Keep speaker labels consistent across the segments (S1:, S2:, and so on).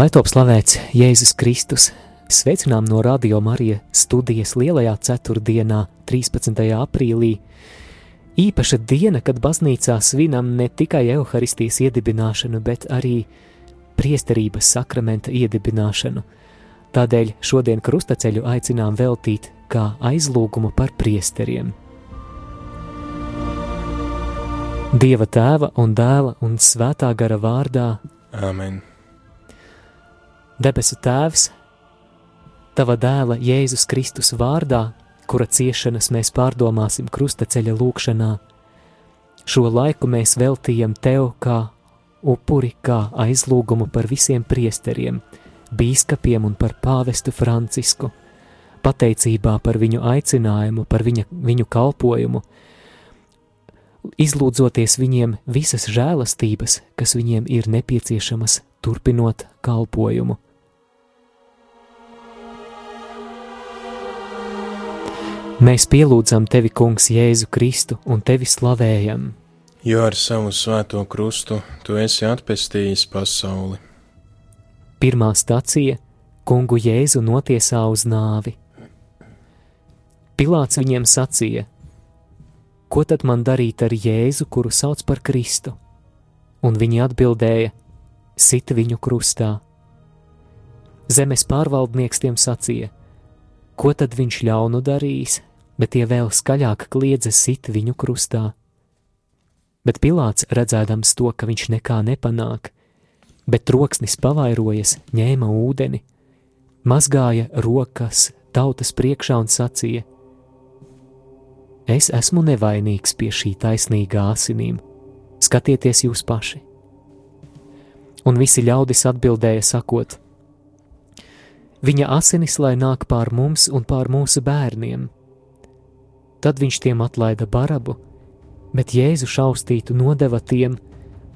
S1: Lai top slavēts Jēzus Kristus, sveicinām no Radio Marija studijas lielajā ceturtdienā, 13. aprīlī. Īpaša diena, kad baznīcā svinam ne tikai evaharistijas iedibināšanu, bet arī priesterības sakramenta iedibināšanu. Tādēļ šodien krustaceļu aicinām veltīt kā aizlūgumu par priesteriem. Dieva tēva un dēla un svētā gara vārdā
S2: Āmen.
S1: Debesu Tēvs, Tava dēla Jēzus Kristus vārdā, kura ciešanas mēs pārdomāsim krustaceļa lūkšanā, šo laiku mēs veltījam Tev kā upuri, kā aizlūgumu par visiem priesteriem, bīskapiem un par pāvestu Francisku, pateicībā par viņu aicinājumu, par viņa, viņu kalpojumu, izlūdzoties viņiem visas žēlastības, kas viņiem ir nepieciešamas turpinot kalpojumu. Mēs pielūdzam tevi, Kungs, Jēzu Kristu un tevi slavējam.
S2: Jo ar savu svēto krustu tu esi atpestījis pasauli.
S1: Pirmā stacija - Kungu Jēzu notiesā uz nāvi. Pilāts viņiem sacīja: Ko tad man darīt ar Jēzu, kuru sauc par Kristu? Un viņi atbildēja: Sit viņu krustā. Zemes pārvaldnieks tiem sacīja: Ko tad viņš ļaunu darījis? Bet tie vēl skaļāk kliedza sit viņu krustā. Bet Pilārs, redzēdams to, ka viņš nekā nepanāk, bet troksnis pavairojas, ņēma ūdeni, mazgāja rokas tautas priekšā un sacīja: Es esmu nevainīgs pie šī taisnīgā asinīm, skatieties jūs paši! Un visi ļaudis atbildēja, sakot: Viņa asinis lai nāk pār mums un pār mūsu bērniem! Tad viņš tiem atlaida barabu, bet Jēzu šaustītu nodeva tiem,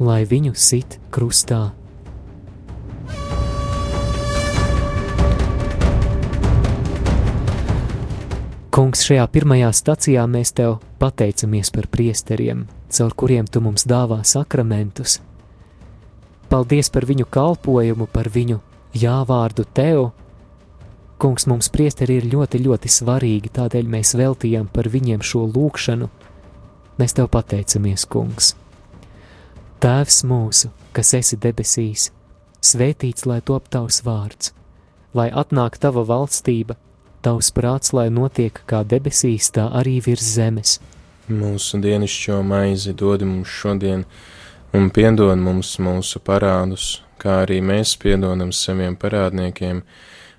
S1: lai viņu sit krustā. Kungs, šajā pirmajā stacijā mēs tev pateicamies par priesteriem, caur kuriem tu mums dāvā sakramentus. Paldies par viņu kalpojumu, par viņu jāvārdu tev Kungs, mums priesteri ir ļoti, ļoti svarīgi, tādēļ mēs veltījām par viņiem šo lūgšanu. Mēs tev pateicamies, Kungs. Tēvs mūsu, kas esi debesīs, svētīts lai top tavs vārds, lai atnāk tava valstība, tavs prāts, lai notiek kā debesīs, tā arī virs zemes.
S2: Mūsu dienascho maizi dod mums šodien, un piedod mums mūsu parādus, kā arī mēs piedodam saviem parādniekiem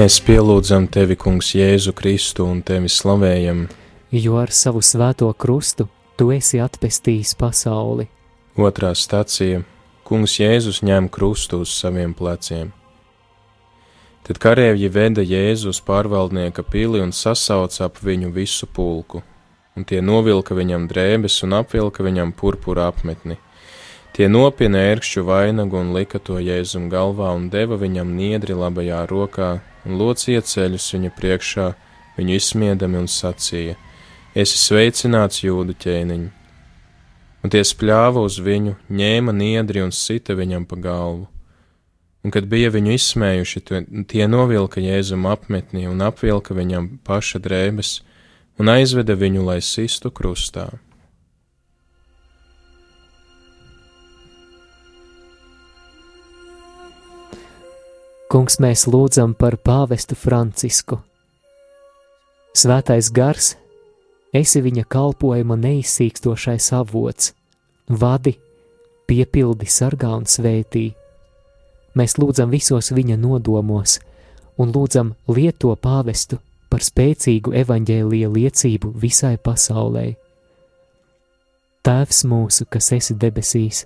S2: Mēs pielūdzam tevi, Kungs, Jēzu Kristu un tevi slavējam,
S1: jo ar savu svēto krustu tu esi atpestījis pasauli.
S2: Otrā stacija - Kungs Jēzus ņem krustu uz saviem pleciem. Tad karavīri veda Jēzu uz pārvaldnieka pili un sasauca ap viņu visu pulku, un tie novilka viņam drēbes un apvilka viņam purpura apmetni. Tie nopina ērkšķu vainagu un lika to Jēzum galvā un deva viņam niedri labajā rokā, un locīja ceļus viņa priekšā, viņu izsmiedami un sacīja: Esi sveicināts, jūdu ķēniņ! Un tie spļāva uz viņu, ņēma niedri un sita viņam pa galvu. Un, kad bija viņu izsmējuši, tie novilka jēzum apmetnī un apvilka viņam paša drēbes un aizveda viņu, lai sistu krustā.
S1: Kungs, mēs lūdzam par pāvestu Francisku. Svētais gars esi viņa kalpojuma neizsīkstošais avots, vadi, piepildi, sargā un svētī. Mēs lūdzam visos viņa nodomos un lūdzam lieto pāvestu par spēcīgu evaņģēlīja liecību visai pasaulē. Tēvs mūsu, kas esi debesīs,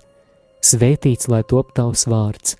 S1: svētīts lai top tavs vārds,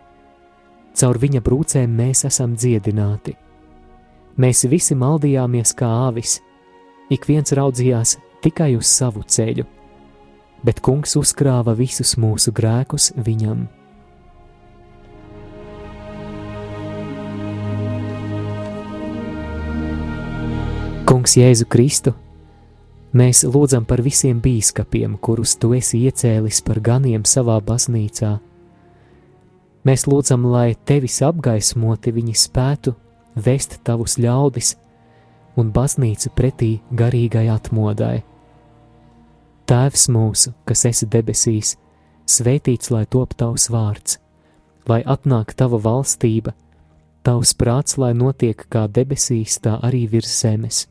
S1: Caur viņa brūcēm mēs esam dziedināti. Mēs visi maldījāmies kā āvis ik viens raudzījās tikai uz savu ceļu, bet kungs uzkrāva visus mūsu grēkus viņam. Kungs Jēzu Kristu, mēs lūdzam par visiem bīskapiem, kurus tu esi iecēlis par ganiem savā baznīcā. Mēs lūdzam, lai tevis apgaismoti viņi spētu vest tavus ļaudis un baznīcu pretī garīgai atmodai. Tēvs mūsu, kas esi debesīs, svētīts lai top tavs vārds, lai atnāk tava valstība, tavs prāts, lai notiek kā debesīs, tā arī virs zemes.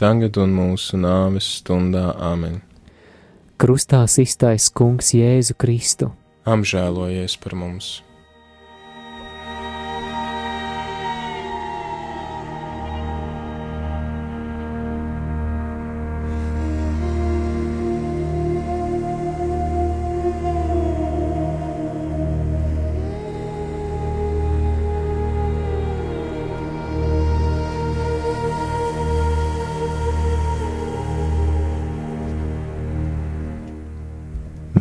S2: tagad un mūsu nāves stundā Āmen.
S1: Krustā iztais Kungs Jēzu Kristu.
S2: Apžēlojies par mums!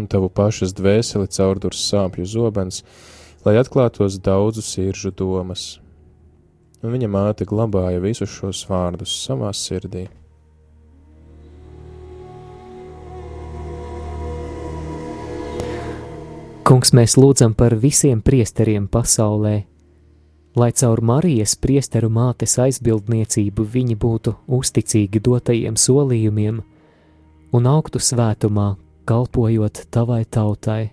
S2: un tavu pašas dvēseli caurdurs sāpju zobens, lai atklātos daudzu siržu domas. Un viņa māte glabāja visus šos vārdus savā sirdī.
S1: Kungs, mēs lūdzam par visiem priesteriem pasaulē, lai caur Marijas priesteru mātes aizbildniecību viņi būtu uzticīgi dotajiem solījumiem un augtu svētumā, kalpojot tavai tautai.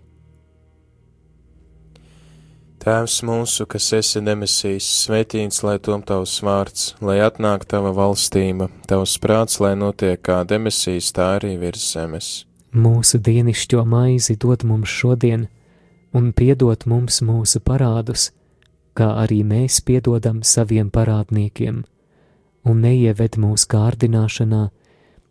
S2: Tēvs mūsu, kas esi demisijas, svētīts lai tom tavs vārds, lai atnāk tava valstība, tavs prāts, lai notiek kā demisijas, tā arī virs zemes.
S1: Mūsu dienišķo maizi dod mums šodien, un piedod mums mūsu parādus, kā arī mēs piedodam saviem parādniekiem, un neieved mūsu kārdināšanā,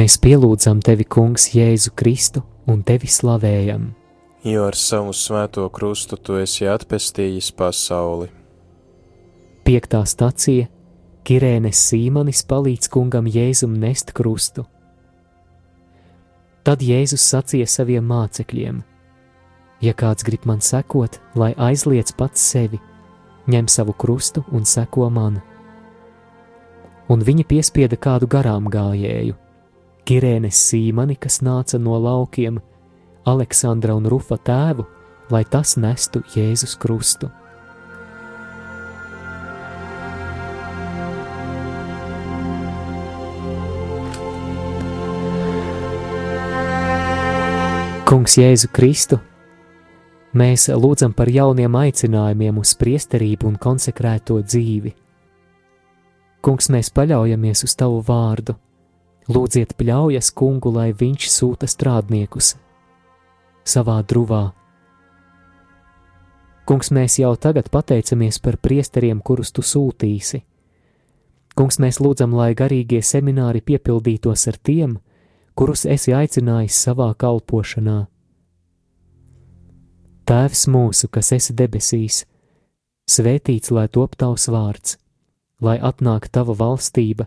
S1: Mēs pielūdzam tevi, Kungs, Jēzu Kristu un tevi slavējam.
S2: Jo ar savu svēto krustu tu esi atpestījis pasauli.
S1: Piektā stacija - Kirēnes Sīmanis palīdz kungam Jēzum nest krustu. Tad Jēzus sacīja saviem mācekļiem: Ja kāds grib man sekot, lai aizliec pats sevi, ņem savu krustu un seko man. Un viņi piespieda kādu garām gājēju Kirēnes Sīmani, kas nāca no laukiem, Aleksandra un Rufa tēvu, lai tas nestu Jēzus Krustu. Kungs Jēzu Kristu, mēs lūdzam par jauniem aicinājumiem uz priesterību un konsekrēto dzīvi. Kungs, mēs paļaujamies uz Tavu vārdu Lūdziet, pļaujas kungu, lai viņš sūta strādniekus savā druvā. Kungs, mēs jau tagad pateicamies par priesteriem, kurus tu sūtīsi. Kungs, mēs lūdzam, lai garīgie semināri piepildītos ar tiem, kurus esi aicinājis savā kalpošanā. Tēvs mūsu, kas esi debesīs, svētīts lai top tavs vārds, lai atnāk tava valstība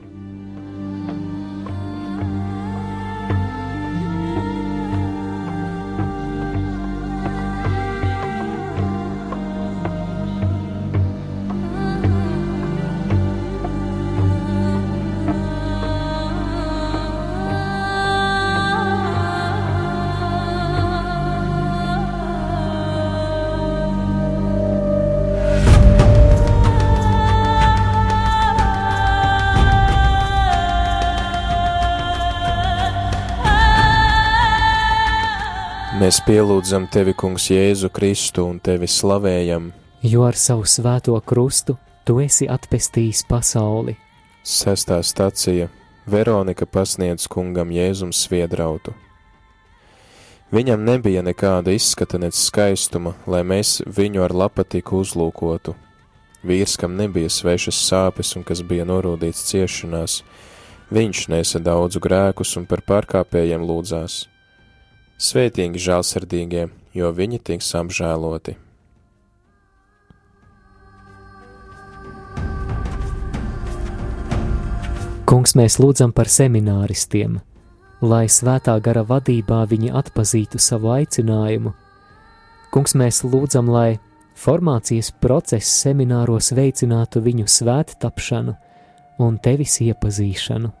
S2: Mēs pielūdzam tevi, Kungs, Jēzu Kristu un tevi slavējam,
S1: jo ar savu svēto krustu tu esi atpestījis pasauli.
S2: Sestā stacija Veronika pasniedz kungam Jēzum sviedrautu. Viņam nebija nekāda izskata nec skaistuma, lai mēs viņu ar lapatiku uzlūkotu. Vīrs, kam nebija svešas sāpes un kas bija norūdīts ciešanās, viņš nesa daudzu grēkus un par pārkāpējiem lūdzās Svētīgi žēlsirdīgie, jo viņi tiks apžēloti.
S1: Kungs, mēs lūdzam par semināristiem, lai svētā gara vadībā viņi atpazītu savu aicinājumu. Kungs, mēs lūdzam, lai formācijas process semināros veicinātu viņu svēttapšanu un tevis iepazīšanu.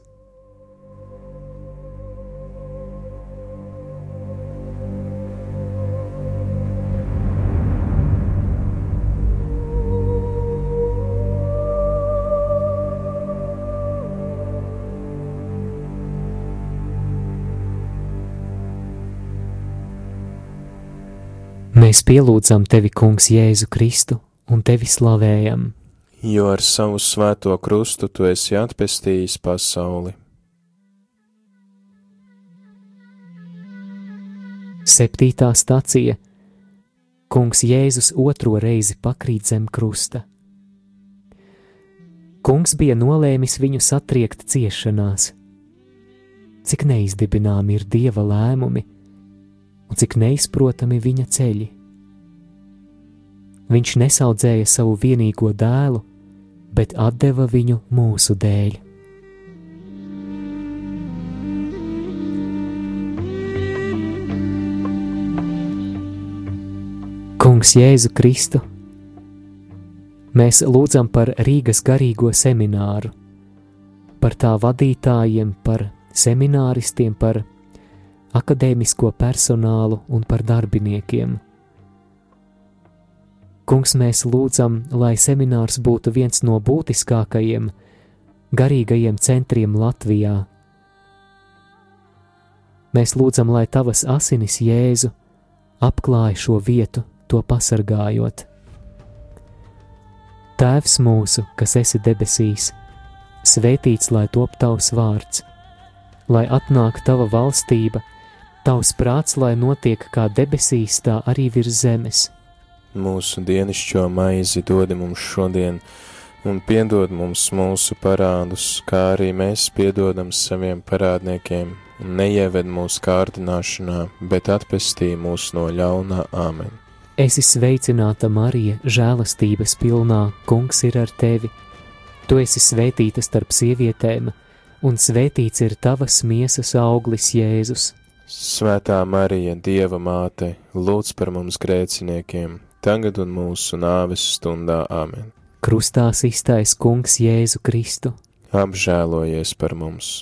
S1: Mēs pielūdzam tevi, Kungs, Jēzu Kristu un tevi slavējam.
S2: Jo ar savu svēto krustu tu esi atpestījis pasauli.
S1: Septītā stacija Kungs Jēzus otro reizi pakrīt zem krusta. Kungs bija nolēmis viņu satriekt ciešanās. Cik neizdibināmi ir dieva lēmumi, un cik neizprotami viņa ceļi. Viņš nesaudzēja savu vienīgo dēlu, bet deva viņu mūsu dēļ. Kungs Jēzu Kristu, mēs lūdzam par Rīgas garīgo semināru, par tā vadītājiem, par semināristiem, par akadēmisko personālu un par darbiniekiem. Kungs, mēs lūdzam, lai seminārs būtu viens no būtiskākajiem, garīgajiem centriem Latvijā. Mēs lūdzam, lai tavas asinis Jēzu apklāj šo vietu, to pasargājot. Tēvs mūsu, kas esi debesīs, svētīts lai top tavs vārds, lai atnāk tava valstība Tavs prāts, lai notiek kā debesīs, tā arī virs zemes.
S2: Mūsu dienascho maizi dod mums šodien, un piedod mums mūsu parādus, kā arī mēs piedodam saviem parādniekiem, un neieved mūsu kārdināšanā, bet atpestī mūs no ļaunā āmen.
S1: Esi sveicināta, Marija, žēlastības pilnā, kungs ir ar tevi. Tu esi svētīta starp sievietēm, un svētīts ir tavas miesas auglis, Jēzus.
S2: Svētā Marija, Dieva māte, lūdz par mums grēciniekiem, tagad un mūsu nāves stundā Āmen.
S1: Krustā iztais Kungs Jēzu Kristu.
S2: Apžēlojies par mums!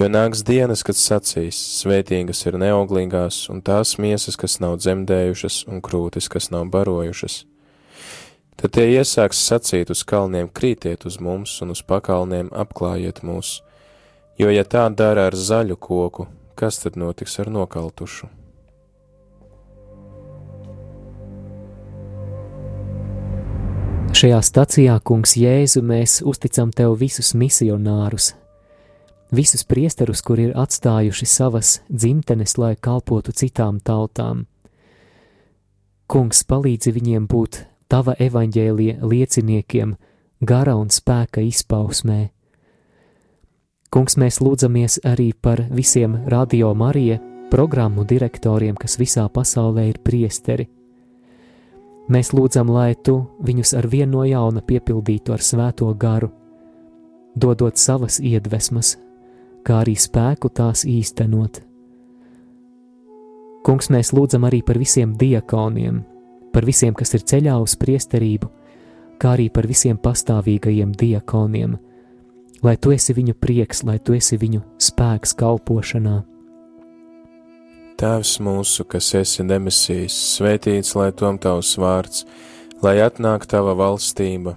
S2: jo nāks dienas, kad sacīs, svētīgas ir neauglīgās un tās miesas, kas nav dzemdējušas un krūtis, kas nav barojušas. Tad tie iesāks sacīt uz kalniem, krītiet uz mums un uz pakalniem apklājiet mūs, jo ja tā dara ar zaļu koku, kas tad notiks ar nokaltušu?
S1: Šajā stacijā, kungs Jēzu, mēs uzticam tev visus misionārus, visus priesterus, kuri ir atstājuši savas dzimtenes, lai kalpotu citām tautām. Kungs palīdzi viņiem būt tava evaņģēlija lieciniekiem, gara un spēka izpausmē. Kungs, mēs lūdzamies arī par visiem radio Marija programmu direktoriem, kas visā pasaulē ir priesteri. Mēs lūdzam, lai tu viņus ar vienu no jauna piepildītu ar svēto garu, dodot savas iedvesmas, kā arī spēku tās īstenot. Kungs, mēs lūdzam arī par visiem diakoniem, par visiem, kas ir ceļā uz priesterību, kā arī par visiem pastāvīgajiem diakoniem, lai tu esi viņu prieks, lai tu esi viņu spēks kalpošanā.
S2: Tēvs mūsu, kas esi debesīs, svētīts lai tom tavs vārds, lai atnāk tava valstība,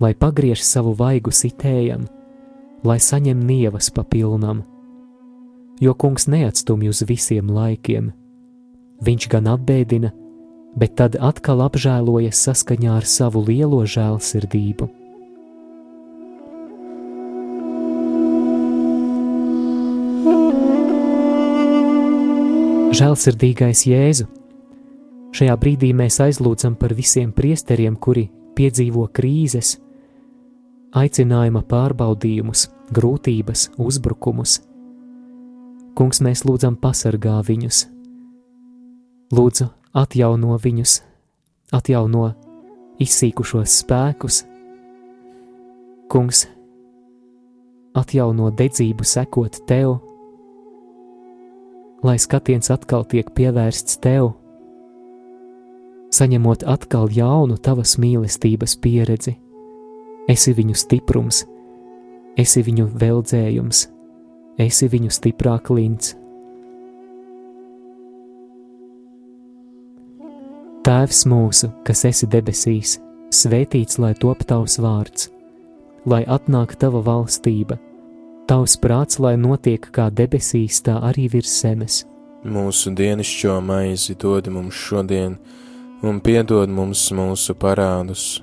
S1: lai pagriež savu vaigu sitējam, lai saņem nievas papilnam, jo kungs neatstumj uz visiem laikiem. Viņš gan apbēdina, bet tad atkal apžēlojas saskaņā ar savu lielo žēlsirdību. Žēlsirdīgais Jēzu! Šajā brīdī mēs aizlūdzam par visiem priesteriem, kuri piedzīvo krīzes, aicinājuma pārbaudījumus, grūtības, uzbrukumus. Kungs, mēs lūdzam, pasargā viņus, lūdzu, atjauno viņus, atjauno izsīkušos spēkus. Kungs, atjauno dedzību sekot tev, lai skatiens atkal tiek pievērsts tev, saņemot atkal jaunu tavas mīlestības pieredzi esi viņu stiprums, esi viņu veldzējums, esi viņu stiprā klints. Tēvs mūsu, kas esi debesīs, svētīts lai top tavs vārds, lai atnāk tava valstība, tavs prāts, lai notiek kā debesīs, tā arī virs zemes.
S2: Mūsu dienascho maizi dod mums šodien, un piedod mums mūsu parādus,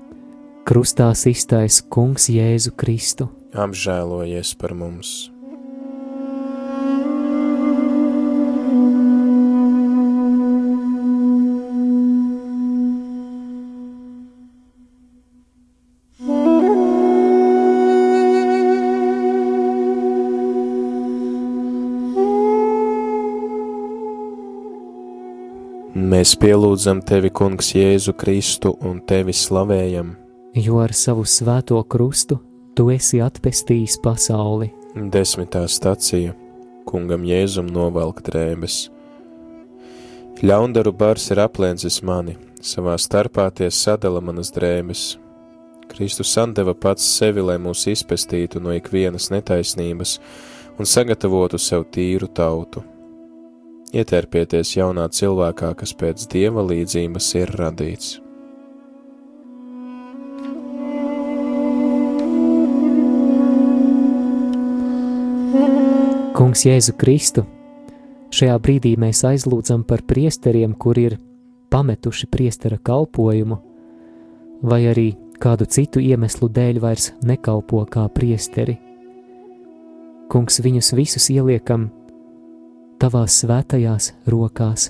S1: Krustā iztais Kungs Jēzu Kristu.
S2: Apžēlojies par mums! Mēs pielūdzam tevi, Kungs, Jēzu Kristu un tevi slavējam
S1: jo ar savu svēto krustu tu esi atpestījis pasauli.
S2: Desmitā stacija Kungam Jēzum novelk drēbes. Ļaundaru bars ir aplēncis mani, savā starpā tie sadala manas drēbes. Kristus sandeva pats sevi, lai mūs izpestītu no ikvienas netaisnības un sagatavotu sev tīru tautu. Ietērpieties jaunā cilvēkā, kas pēc dieva līdzības ir radīts.
S1: Kungs Jēzu Kristu, šajā brīdī mēs aizlūdzam par priesteriem, kur ir pametuši priestera kalpojumu, vai arī kādu citu iemeslu dēļ vairs nekalpo kā priesteri. Kungs, viņus visus ieliekam tavās svētajās rokās.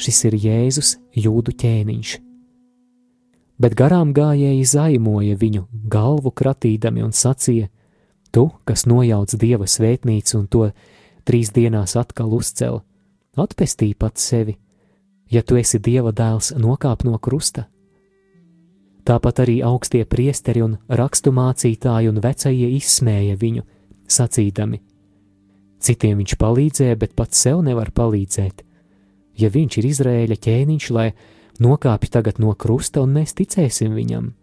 S1: šis ir Jēzus jūdu ķēniņš. Bet garām gājēji zaimoja viņu galvu kratīdami un sacīja: Tu, kas nojauc dieva svētnīcu un to trīs dienās atkal uzcēl, atpestī pats sevi, ja tu esi dieva dēls, nokāp no krusta. Tāpat arī augstie priesteri un raksturmācītāji un vecie izsmēja viņu, sacīdami: Citiem viņš palīdzēja, bet pats sev nevar palīdzēt ja viņš ir Izrēļa ķēniņš, lai nokāpj tagad no krusta un mēs ticēsim viņam.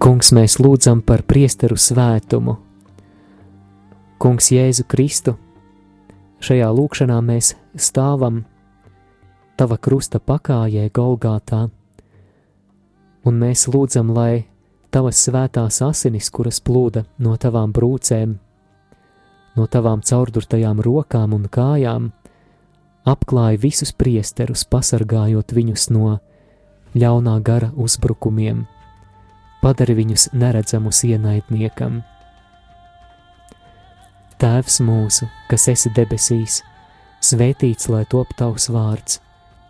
S1: Kungs, mēs lūdzam par priesteru svētumu. Kungs Jēzu Kristu, šajā lūkšanā mēs stāvam tava krusta pakājē Golgātā, un mēs lūdzam, lai tavas svētās asinis, kuras plūda no tavām brūcēm, no tavām caurdurtajām rokām un kājām, apklāja visus priesterus, pasargājot viņus no ļaunā gara uzbrukumiem, padari viņus neredzamus ienaidniekam. Tēvs mūsu, kas esi debesīs, svētīts lai top tavs vārds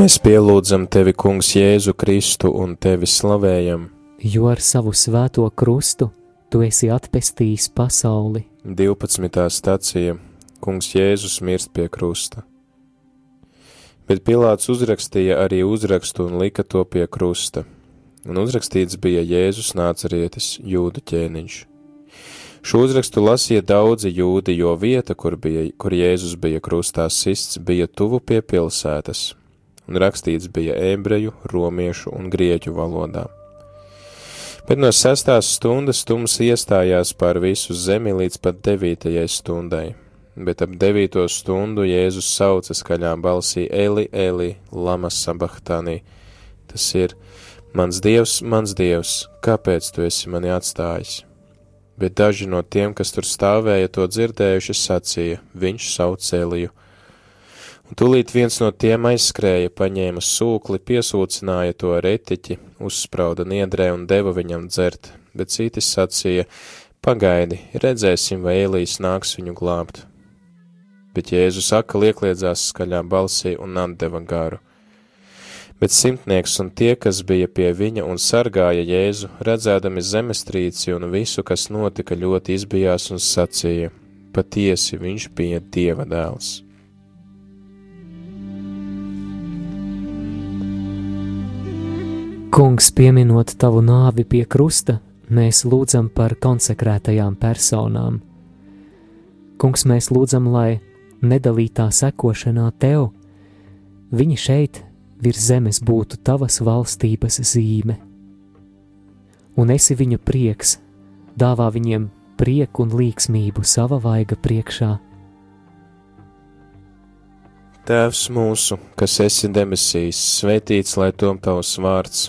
S2: Mēs pielūdzam tevi, Kungs, Jēzu Kristu un tevi slavējam,
S1: jo ar savu svēto krustu tu esi atpestījis pasauli.
S2: 12. stācija Kungs Jēzus mirst pie krusta. Bet Pilārs uzrakstīja arī uzrakstu un lika to pie krusta, un uzrakstīts bija Jēzus nācarietis, jūdu ķēniņš. Šo uzrakstu lasīja daudzi jūdi, jo vieta, kur, bija, kur Jēzus bija krustā sists, bija tuvu pie pilsētas, un rakstīts bija ebreju, romiešu un grieķu valodā. Bet no sestās stundas tums iestājās pār visu zemi līdz pat devītajai stundai, bet ap devīto stundu Jēzus sauca skaļā balsī Eli, Eli, lama sabachtānī. Tas ir, mans dievs, mans dievs, kāpēc tu esi mani atstājis? bet daži no tiem, kas tur stāvēja, to dzirdējuši, sacīja: Viņš sauc Eliju. Un tūlīt viens no tiem aizskrēja, paņēma sūkli, piesūcināja to retiķi, uzsprauda niedrē un deva viņam dzert, bet citis sacīja: Pagaidi, redzēsim, vai Elijas nāks viņu glābt. Bet Jēzus atkal iekliedzās skaļā balsī un atdeva garu bet simtnieks un tie, kas bija pie viņa un sargāja Jēzu, redzēdami zemestrīci un visu, kas notika, ļoti izbijās un sacīja: Patiesi viņš bija Dieva dēls.
S1: Kungs, pieminot tavu nāvi pie krusta, mēs lūdzam par konsekrētajām personām. Kungs, mēs lūdzam, lai nedalītā sekošanā tev, viņi šeit virs zemes būtu tavas valstības zīme. Un esi viņu prieks, dāvā viņiem prieku un līksmību sava vaiga priekšā.
S2: Tēvs mūsu, kas esi debesīs, svētīts lai tom tavs vārds,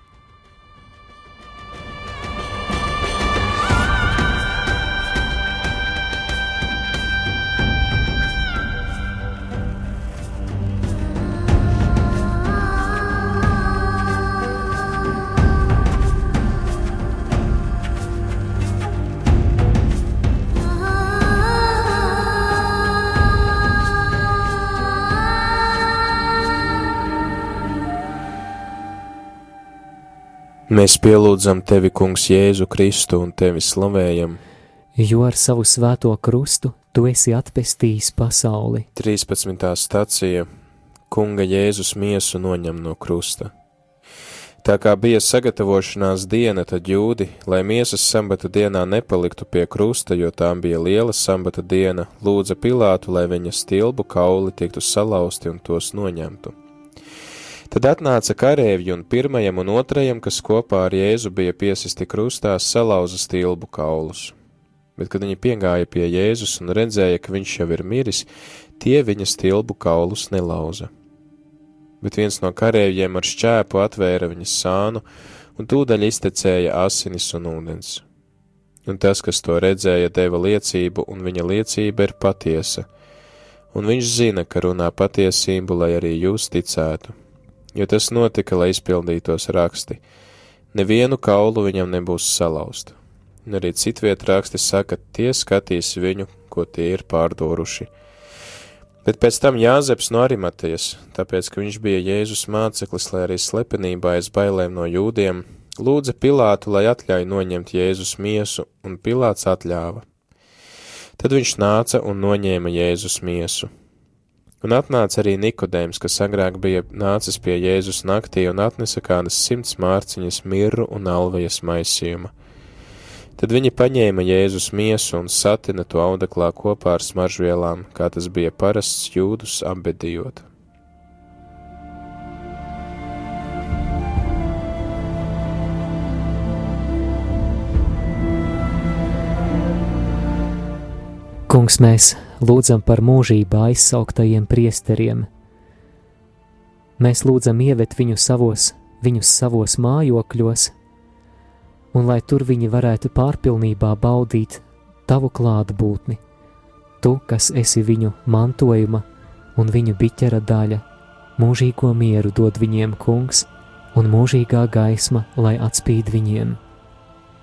S2: Mēs pielūdzam tevi, Kungs, Jēzu Kristu un tevi slavējam.
S1: Jo ar savu svēto krustu tu esi atpestījis pasauli.
S2: 13. stācija Kunga Jēzus miesu noņem no krusta. Tā kā bija sagatavošanās diena, tad jūdi, lai miesas sambata dienā nepaliktu pie krusta, jo tām bija liela sambata diena, lūdza Pilātu, lai viņa stilbu kauli tiktu salauzti un tos noņemtu. Tad atnāca karēvi un pirmajam un otrajam, kas kopā ar Jēzu bija piesisti krustā, salauza stilbu kaulus. Bet, kad viņi piegāja pie Jēzus un redzēja, ka viņš jau ir miris, tie viņa stilbu kaulus nelauza. Bet viens no karēviem ar šķēpu atvēra viņas sānu, un tūdaļ iztecēja asinis un ūdens. Un tas, kas to redzēja, deva liecību, un viņa liecība ir patiesa, un viņš zina, ka runā patiesību, lai arī jūs ticētu jo tas notika, lai izpildītos raksti. Nevienu kaulu viņam nebūs salauzt. Un arī citviet raksti saka, tie skatīs viņu, ko tie ir pārdoruši. Bet pēc tam Jāzeps no Arimatejas, tāpēc, ka viņš bija Jēzus māceklis, lai arī slepenībā aiz bailēm no jūdiem, lūdza Pilātu, lai atļauj noņemt Jēzus miesu, un Pilāts atļāva. Tad viņš nāca un noņēma Jēzus miesu, Un atnāca arī Nikodēms, kas agrāk bija nācis pie Jēzus naktī un atnesa kādas simts mārciņas mirru un alvejas maisījuma. Tad viņi paņēma Jēzus miesu un satina to audeklā kopā ar smaržvielām, kā tas bija parasts jūdus apbedījot.
S1: Kungs, mēs lūdzam par mūžībā aizsauktajiem priesteriem. Mēs lūdzam ievet viņu savos, viņus savos mājokļos, un lai tur viņi varētu pārpilnībā baudīt tavu klātbūtni. Tu, kas esi viņu mantojuma un viņu biķera daļa, mūžīgo mieru dod viņiem, kungs, un mūžīgā gaisma, lai atspīd viņiem.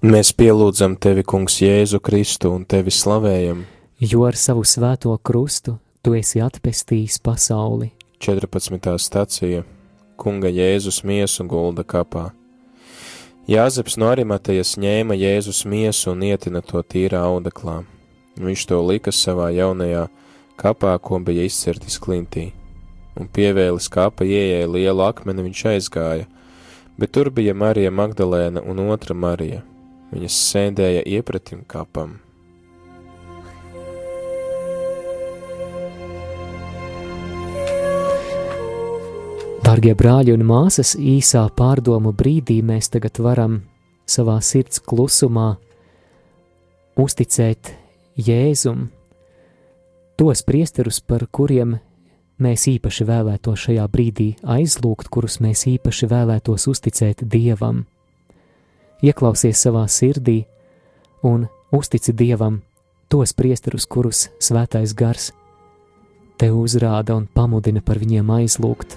S2: Mēs pielūdzam tevi, Kungs, Jēzu Kristu un tevi slavējam,
S1: jo ar savu svēto krustu tu esi atpestījis pasauli.
S2: 14. stacija Kunga Jēzus miesu gulda kapā. Jāzeps no Arimatejas ņēma Jēzus miesu un ietina to tīrā audeklā. Viņš to lika savā jaunajā kapā, ko bija izcirtis klintī, un pievēlis kapa ieejai lielu akmeni viņš aizgāja, bet tur bija Marija Magdalēna un otra Marija Viņas sēdēja iepratim kapam.
S1: Dārgie brāļi un māsas, īsā pārdomu brīdī mēs tagad varam savā sirds klusumā uzticēt Jēzum tos priesterus, par kuriem mēs īpaši vēlētos šajā brīdī aizlūgt, kurus mēs īpaši vēlētos uzticēt Dievam ieklausies savā sirdī un uztici Dievam tos priesterus, kurus svētais gars te uzrāda un pamudina par viņiem aizlūgt.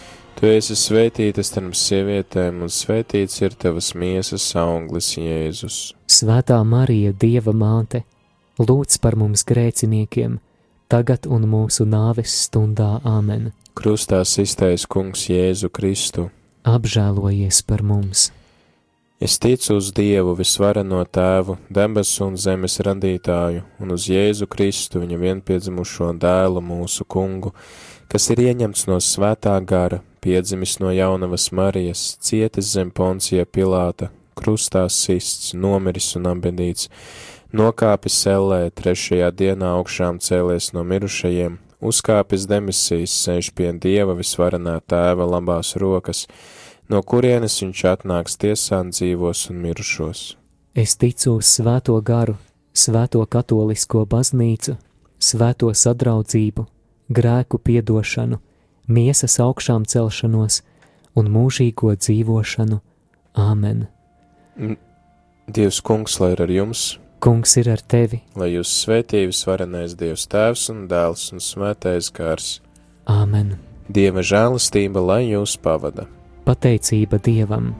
S2: Tu esi svētīta starp sievietēm, un svētīts ir tavas miesas auglis, Jēzus.
S1: Svētā Marija, Dieva māte, lūdz par mums grēciniekiem, tagad un mūsu nāves stundā Āmen.
S2: Krustā iztais Kungs Jēzu Kristu.
S1: Apžēlojies par mums!
S2: Es ticu uz Dievu visvareno tēvu, debesu un zemes radītāju, un uz Jēzu Kristu, viņa vienpiedzimušo dēlu mūsu kungu, kas ir ieņemts no svētā gara piedzimis no jaunavas Marijas, cietis zem Poncija Pilāta, krustā sists, nomiris un apbedīts, nokāpis sellē, trešajā dienā augšām cēlies no mirušajiem, uzkāpis demisijas, sēž pie Dieva visvarenā tēva labās rokas, no kurienes viņš atnāks tiesām dzīvos un mirušos.
S1: Es ticu uz svēto garu, svēto katolisko baznīcu, svēto sadraudzību, grēku piedošanu, miesas augšām celšanos un mūžīgo dzīvošanu. Āmen!
S2: Dievs, kungs, lai ir ar jums!
S1: Kungs ir ar tevi!
S2: Lai jūs svētījus varenais Dievs Tēvs un Dēls un Svētais Gars!
S1: Āmen!
S2: Dieva žēlastība, lai jūs pavada!
S1: Pateicība Dievam!